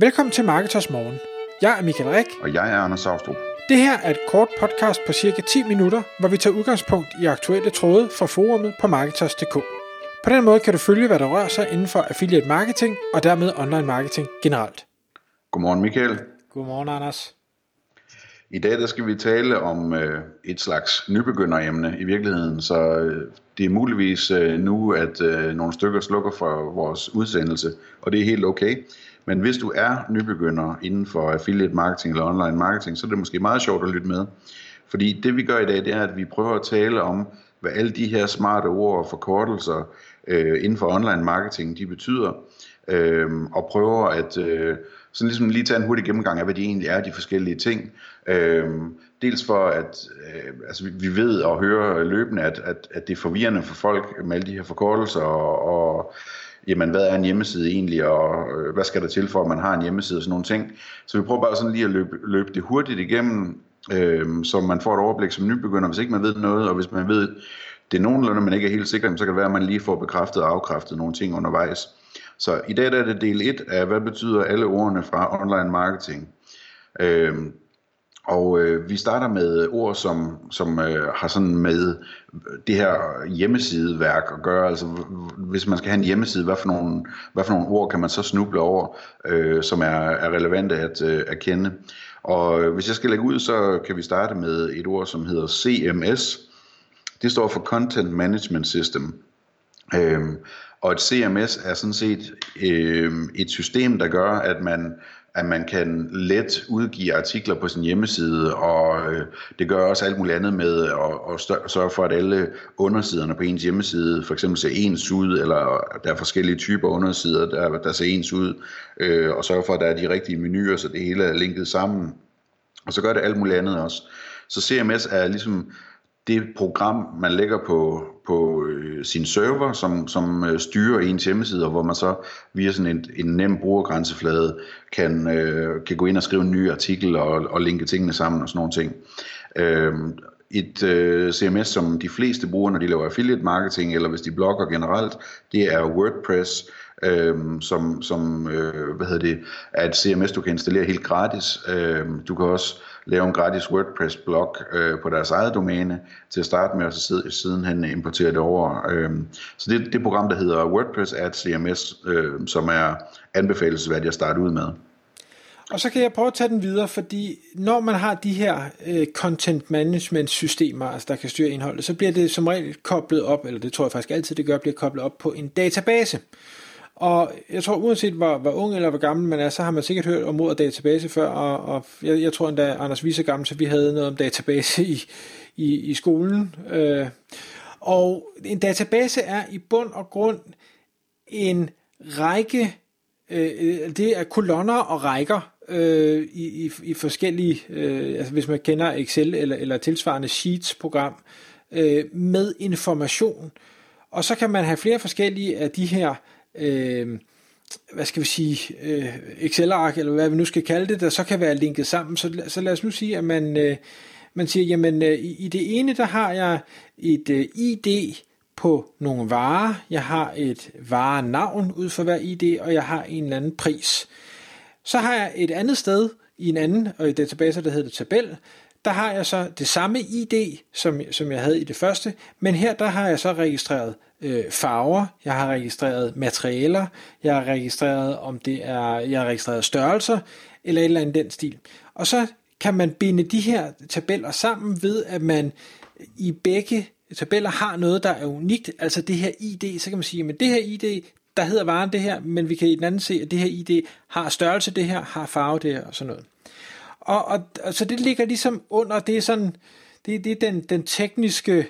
Velkommen til Marketers Morgen. Jeg er Michael Rik. Og jeg er Anders Saustrup. Det her er et kort podcast på cirka 10 minutter, hvor vi tager udgangspunkt i aktuelle tråde fra forumet på Marketers.dk. På den måde kan du følge, hvad der rører sig inden for affiliate marketing og dermed online marketing generelt. Godmorgen Michael. Godmorgen Anders. I dag der skal vi tale om øh, et slags nybegynderemne i virkeligheden, så øh, det er muligvis øh, nu, at øh, nogle stykker slukker for vores udsendelse, og det er helt okay. Men hvis du er nybegynder inden for affiliate marketing eller online marketing, så er det måske meget sjovt at lytte med. Fordi det vi gør i dag, det er, at vi prøver at tale om, hvad alle de her smarte ord og forkortelser øh, inden for online marketing, de betyder, øh, og prøver at øh, sådan ligesom lige tage en hurtig gennemgang af, hvad de egentlig er, de forskellige ting. Øh, dels for, at øh, altså vi, ved og hører løbende, at, at, at det er forvirrende for folk med alle de her forkortelser, og, og jamen hvad er en hjemmeside egentlig, og øh, hvad skal der til for, at man har en hjemmeside og sådan nogle ting. Så vi prøver bare sådan lige at løbe, løbe det hurtigt igennem, øh, så man får et overblik som nybegynder, hvis ikke man ved noget, og hvis man ved det er nogenlunde, man ikke er helt sikker, så kan det være, at man lige får bekræftet og afkræftet nogle ting undervejs. Så i dag der er det del 1 af, hvad betyder alle ordene fra online marketing. Øh, og øh, vi starter med ord, som, som øh, har sådan med det her hjemmesideværk at gøre. Altså hvis man skal have en hjemmeside, hvad for nogle, hvad for nogle ord kan man så snuble over, øh, som er, er relevante at, øh, at kende. Og øh, hvis jeg skal lægge ud, så kan vi starte med et ord, som hedder CMS. Det står for Content Management System. Øh, og et CMS er sådan set øh, et system, der gør, at man at man kan let udgive artikler på sin hjemmeside, og øh, det gør også alt muligt andet med at, at sørge for, at alle undersiderne på ens hjemmeside for eksempel ser ens ud, eller der er forskellige typer undersider, der, der ser ens ud, øh, og sørge for, at der er de rigtige menuer, så det hele er linket sammen. Og så gør det alt muligt andet også. Så CMS er ligesom det program, man lægger på, på øh, sin server, som, som øh, styrer ens hjemmeside, og hvor man så via sådan en, en nem brugergrænseflade kan, øh, kan gå ind og skrive en ny artikel og, og linke tingene sammen og sådan nogle ting. Øh, et øh, CMS, som de fleste bruger, når de laver affiliate marketing, eller hvis de blogger generelt, det er WordPress, øh, som, som øh, hvad hedder det, er et CMS, du kan installere helt gratis. Øh, du kan også lave en gratis WordPress-blog øh, på deres eget domæne til at starte med, og så sidenhen importere det over. Øh, så det, det program, der hedder WordPress at CMS, øh, som er anbefalesværdigt at starte ud med. Og så kan jeg prøve at tage den videre, fordi når man har de her øh, content management systemer, altså der kan styre indholdet, så bliver det som regel koblet op, eller det tror jeg faktisk altid det gør, bliver koblet op på en database. Og jeg tror, uanset hvor, hvor ung eller hvor gammel man er, så har man sikkert hørt om ordet database før, og, og jeg, jeg tror endda, Anders Viser gammel, så vi havde noget om database i, i, i skolen. Øh, og en database er i bund og grund en række, øh, det er kolonner og rækker øh, i, i, i forskellige, øh, altså hvis man kender Excel eller, eller tilsvarende Sheets-program, øh, med information. Og så kan man have flere forskellige af de her øh, hvad skal vi sige, øh, Excel-ark, eller hvad vi nu skal kalde det, der så kan være linket sammen. Så, så lad os nu sige, at man, øh, man siger, jamen øh, i, i det ene, der har jeg et øh, ID på nogle varer, jeg har et varenavn ud for hver ID, og jeg har en eller anden pris. Så har jeg et andet sted i en anden øh, og i database, der hedder tabel, der har jeg så det samme ID, som, som jeg havde i det første, men her der har jeg så registreret øh, farver, jeg har registreret materialer, jeg har registreret, om det er, jeg har registreret størrelser, eller et eller andet den stil. Og så kan man binde de her tabeller sammen ved, at man i begge tabeller har noget, der er unikt, altså det her ID, så kan man sige, at det her ID, der hedder varen det her, men vi kan i den anden se, at det her ID har størrelse det her, har farve det her og sådan noget. Og, og, og så det ligger ligesom under, det er sådan, det, det er den, den tekniske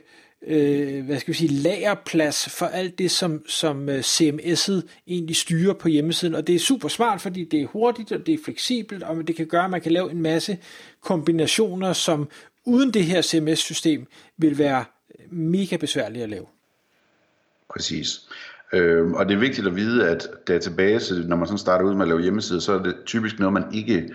øh, hvad skal vi sige, lagerplads for alt det, som, som øh, CMS'et egentlig styrer på hjemmesiden. Og det er super smart, fordi det er hurtigt, og det er fleksibelt, og det kan gøre, at man kan lave en masse kombinationer, som uden det her CMS-system vil være mega besværligt at lave. Præcis. Øh, og det er vigtigt at vide, at database, når man sådan starter ud med at lave hjemmeside, så er det typisk noget, man ikke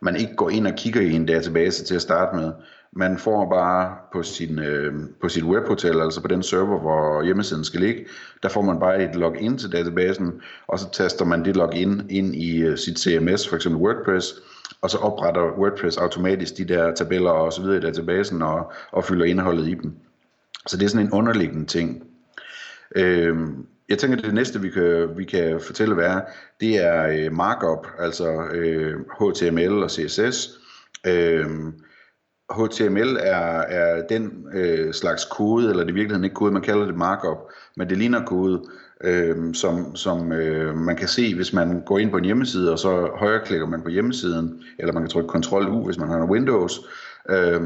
man ikke går ind og kigger i en database til at starte med. Man får bare på, sin, øh, på sit webhotel, altså på den server, hvor hjemmesiden skal ligge, der får man bare et login til databasen, og så taster man det login ind i øh, sit CMS, for eksempel WordPress, og så opretter WordPress automatisk de der tabeller og så videre i databasen og, og fylder indholdet i dem. Så det er sådan en underliggende ting. Øh, jeg tænker, at det næste, vi kan, vi kan fortælle, hvad er, det er øh, markup, altså øh, HTML og CSS. Øh, HTML er, er den øh, slags kode, eller det er i virkeligheden ikke kode, man kalder det markup, men det ligner kode, øh, som, som øh, man kan se, hvis man går ind på en hjemmeside, og så højreklikker man på hjemmesiden, eller man kan trykke Ctrl U, hvis man har en Windows, øh,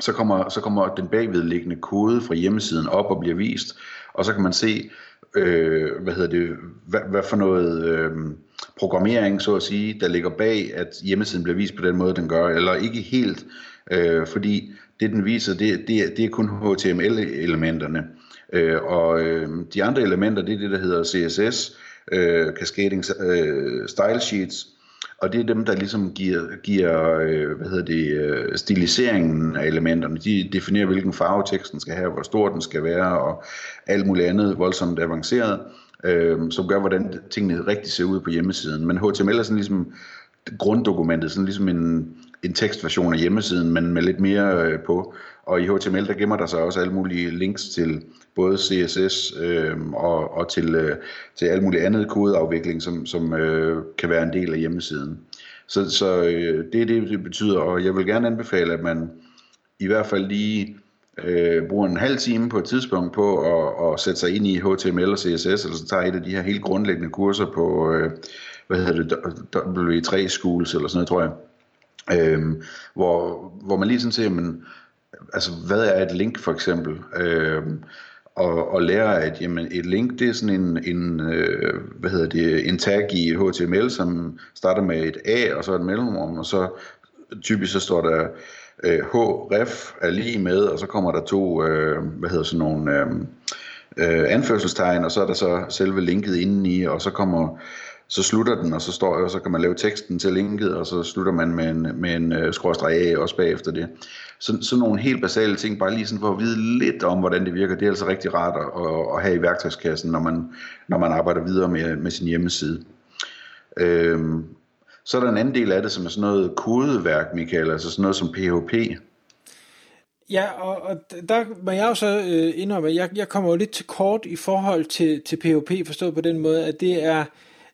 så kommer, så kommer den bagvedliggende kode fra hjemmesiden op og bliver vist, og så kan man se, øh, hvad hedder det, hvad, hvad for noget øh, programmering, så at sige, der ligger bag, at hjemmesiden bliver vist på den måde, den gør, eller ikke helt, øh, fordi det, den viser, det, det, det er kun HTML-elementerne, øh, og øh, de andre elementer, det er det, der hedder CSS, øh, Cascading øh, Style Sheets, og det er dem, der ligesom giver, giver øh, hvad hedder det, øh, stiliseringen af elementerne. De definerer, hvilken farve teksten skal have, hvor stor den skal være, og alt muligt andet voldsomt avanceret, øh, som gør, hvordan tingene rigtig ser ud på hjemmesiden. Men HTML er sådan ligesom grunddokumentet, sådan ligesom en, en tekstversion af hjemmesiden, men med lidt mere øh, på. Og i HTML, der gemmer der sig også alle mulige links til både CSS øh, og, og til, øh, til alle mulige andet kodeafvikling, som, som øh, kan være en del af hjemmesiden. Så, så øh, det er det, det betyder, og jeg vil gerne anbefale, at man i hvert fald lige øh, bruger en halv time på et tidspunkt på at, at sætte sig ind i HTML og CSS, eller så tager et af de her helt grundlæggende kurser på, øh, hvad hedder det, W3 Schools eller sådan noget, tror jeg. Øhm, hvor, hvor man lige sådan ser, men, altså, hvad er et link for eksempel? Øhm, og, og lære, at jamen, et link, det er sådan en, en øh, hvad hedder det, en tag i HTML, som starter med et A, og så et mellemrum, og så typisk så står der øh, href er lige med, og så kommer der to, øh, hvad hedder sådan nogle øh, øh, anførselstegn, og så er der så selve linket indeni, og så kommer så slutter den, og så, står, og så kan man lave teksten til linket, og så slutter man med en, med en øh, skråstreg af også bagefter det. Så, sådan nogle helt basale ting, bare lige sådan for at vide lidt om, hvordan det virker, det er altså rigtig rart at, at have i værktøjskassen, når man, når man arbejder videre med, med sin hjemmeside. Øhm, så er der en anden del af det, som er sådan noget kodeværk, Michael, altså sådan noget som PHP. Ja, og, og der må jeg jo så øh, indrømme, at jeg, jeg kommer jo lidt til kort i forhold til, til PHP, forstået på den måde, at det er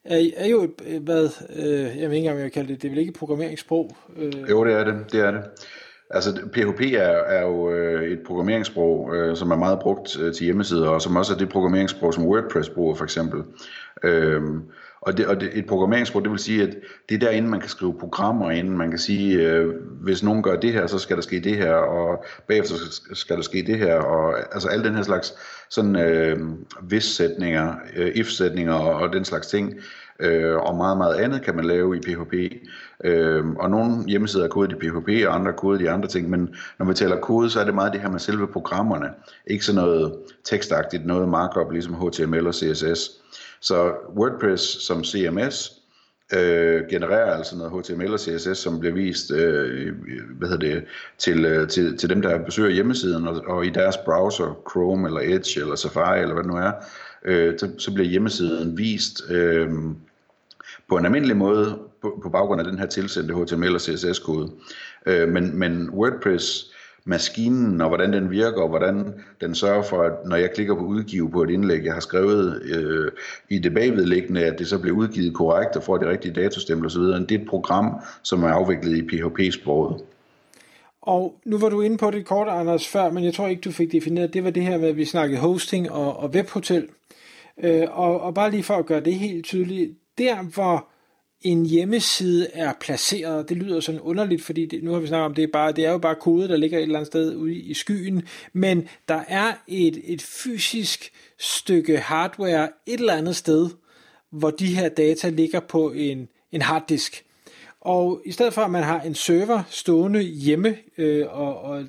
er, er jo et, hvad, øh, jeg ved ikke engang, hvad jeg kalder det, det er vel ikke et programmeringssprog? Øh. Jo, det er det, det er det. Altså PHP er, er jo øh, et programmeringssprog, øh, som er meget brugt øh, til hjemmesider, og som også er det programmeringssprog, som WordPress bruger for eksempel. Øh, og, det, og det, et programmeringssprog, det vil sige, at det er derinde, man kan skrive programmer ind. Man kan sige, øh, hvis nogen gør det her, så skal der ske det her, og bagefter skal der ske det her. Og, altså alle den her slags sådan øh, hvis-sætninger, øh, if-sætninger og, og den slags ting. Øh, og meget, meget andet kan man lave i PHP. Øh, og nogle hjemmesider er kodet i PHP, og andre er kodet i andre ting. Men når vi taler kode, så er det meget det her med selve programmerne. Ikke sådan noget tekstagtigt, noget markup, ligesom HTML og CSS. Så WordPress som CMS øh, genererer altså noget HTML og CSS, som bliver vist øh, hvad hedder det, til, øh, til, til dem, der besøger hjemmesiden, og, og i deres browser, Chrome eller Edge eller Safari eller hvad det nu er, øh, så, så bliver hjemmesiden vist øh, på en almindelig måde på, på baggrund af den her tilsendte HTML og CSS-kode. Øh, men, men WordPress maskinen, og hvordan den virker, og hvordan den sørger for, at når jeg klikker på udgive på et indlæg, jeg har skrevet øh, i det bagvedliggende, at det så bliver udgivet korrekt og får de rigtige datostempler osv. Det er et program, som er afviklet i PHP-sproget. Og nu var du inde på det kort, Anders, før, men jeg tror ikke, du fik defineret, det var det her med, at vi snakkede hosting og, og webhotel. Øh, og, og bare lige for at gøre det helt tydeligt, der hvor en hjemmeside er placeret. Det lyder sådan underligt, fordi det, nu har vi snakket om, det er, bare, det er jo bare kode, der ligger et eller andet sted ude i skyen, men der er et, et fysisk stykke hardware et eller andet sted, hvor de her data ligger på en, en harddisk. Og i stedet for at man har en server stående hjemme øh, og, og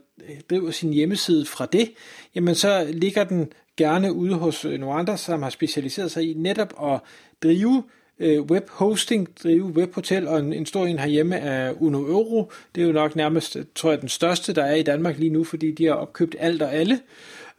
driver sin hjemmeside fra det, jamen så ligger den gerne ude hos øh, nogle andre, som har specialiseret sig i netop at drive øh, webhosting, drive webhotel, og en, en stor en herhjemme er Uno Euro. Det er jo nok nærmest, tror jeg, den største, der er i Danmark lige nu, fordi de har opkøbt alt og alle.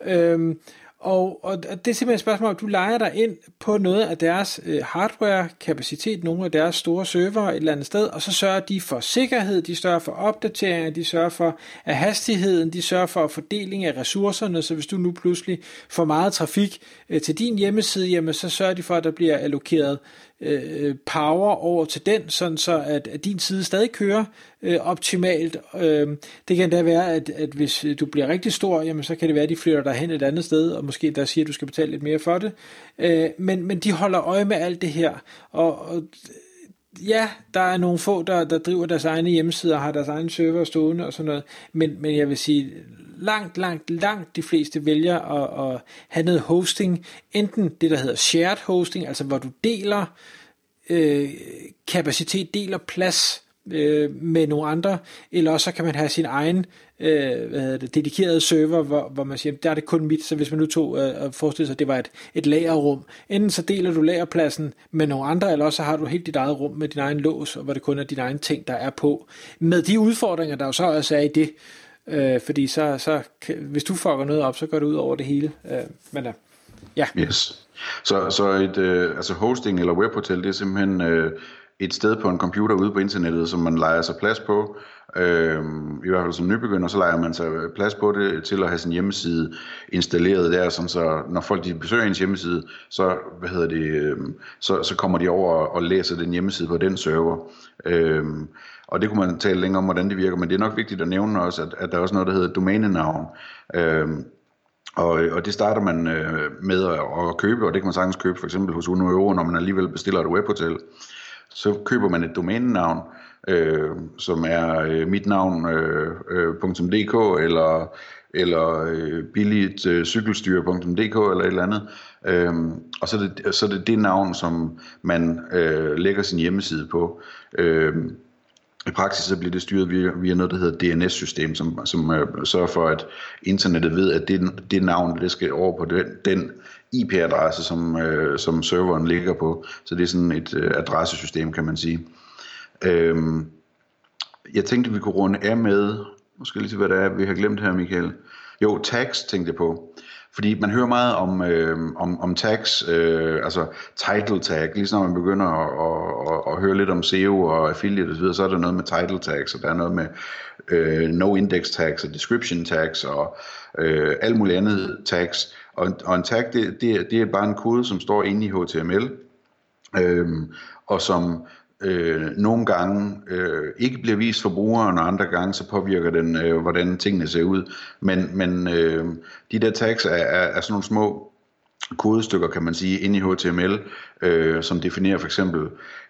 Øhm, og, og det er simpelthen et spørgsmål, at du leger dig ind på noget af deres øh, hardware-kapacitet, nogle af deres store server et eller andet sted, og så sørger de for sikkerhed, de sørger for opdateringer, de sørger for at hastigheden, de sørger for fordeling af ressourcerne, så hvis du nu pludselig får meget trafik øh, til din hjemmeside, jamen så sørger de for, at der bliver allokeret øh, power over til den, sådan så at, at din side stadig kører øh, optimalt. Øh, det kan da være, at, at hvis du bliver rigtig stor, jamen så kan det være, at de flytter dig hen et andet sted, og måske der siger, at du skal betale lidt mere for det. Øh, men, men de holder øje med alt det her, og, og ja, der er nogle få, der, der driver deres egne hjemmesider og har deres egne server stående og sådan noget, men, men jeg vil sige, langt, langt, langt de fleste vælger at, at have noget hosting, enten det, der hedder shared hosting, altså hvor du deler øh, kapacitet, deler plads øh, med nogle andre, eller også så kan man have sin egen øh, hvad hedder det, dedikerede server, hvor, hvor man siger, der er det kun mit, så hvis man nu tog øh, og forestiller sig, at det var et, et lagerrum, enten så deler du lagerpladsen med nogle andre, eller også så har du helt dit eget rum med din egen lås, og hvor det kun er dine egne ting, der er på. Med de udfordringer, der jo så også er i det, øh, fordi så, så hvis du fucker noget op, så går det ud over det hele. Øh, men øh, ja. Yes. Så, så et øh, altså hosting eller webhotel, det er simpelthen øh, et sted på en computer ude på internettet, som man leger sig plads på. Øh, I hvert fald som nybegynder, så leger man sig plads på det til at have sin hjemmeside installeret der, sådan så når folk de besøger ens hjemmeside, så, hvad hedder det, øh, så, så kommer de over og læser den hjemmeside på den server. Øhm, og det kunne man tale længere om, hvordan det virker, men det er nok vigtigt at nævne også, at, at der er også noget, der hedder domænenavn. Øhm, og, og det starter man øh, med at, at købe, og det kan man sagtens købe for eksempel hos Uno Euro, når man alligevel bestiller et webhotel. Så køber man et domænenavn, øh, som er øh, mit øh, øh, eller eller øh, billigt øh, cykelstyre.dk eller et eller andet. Øhm, og så er, det, så er det det navn, som man øh, lægger sin hjemmeside på. Øhm, i praksis så bliver det styret via, via noget, der hedder DNS-system, som, som øh, sørger for, at internettet ved, at det, det navn, det skal over på den, den IP-adresse, som, øh, som serveren ligger på. Så det er sådan et øh, adressesystem, kan man sige. Øhm, jeg tænkte, vi kunne runde af med, måske lige se, hvad det er, vi har glemt her, Michael. Jo, tags tænkte jeg på. Fordi man hører meget om, øh, om, om tags, øh, altså title tag, lige når man begynder at, at, at, at høre lidt om SEO og affiliate osv., så er der noget med title tags, og der er noget med øh, no index tags og description tags og øh, alt muligt andet tags. Og, og en tag, det, det, det er bare en kode, som står inde i HTML, øh, og som øh, nogle gange øh, ikke bliver vist for brugeren, og andre gange så påvirker den, øh, hvordan tingene ser ud. Men, men øh, de der tags er, er, er sådan nogle små kodestykker, kan man sige, inde i HTML, øh, som definerer for eksempel,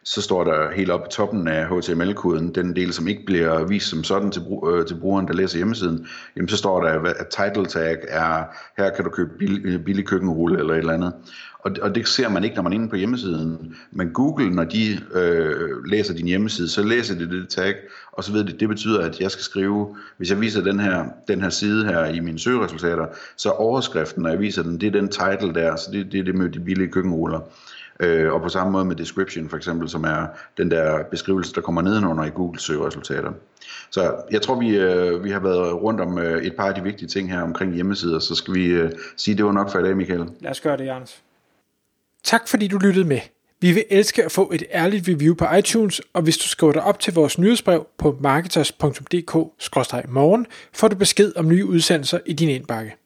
så står der helt oppe i toppen af HTML-koden, den del, som ikke bliver vist som sådan til, øh, til brugeren, der læser hjemmesiden, jamen så står der, at title tag er, her kan du købe billig, øh, billig køkkenrulle eller et eller andet. Og, og det ser man ikke, når man er inde på hjemmesiden. Men Google, når de øh, læser din hjemmeside, så læser de det tag, og så ved de, det betyder, at jeg skal skrive, hvis jeg viser den her, den her side her i mine søgeresultater, så overskriften, når jeg viser den, det er den title der, så det, det er det med de billige køkkenruller. Øh, og på samme måde med description for eksempel, som er den der beskrivelse, der kommer nedenunder i Google søgeresultater. Så jeg tror, vi, øh, vi har været rundt om øh, et par af de vigtige ting her omkring hjemmesider, så skal vi øh, sige, det var nok for i dag, Michael. Lad os gøre det, Jens. Tak fordi du lyttede med. Vi vil elske at få et ærligt review på iTunes, og hvis du skriver dig op til vores nyhedsbrev på marketers.dk-morgen, får du besked om nye udsendelser i din indbakke.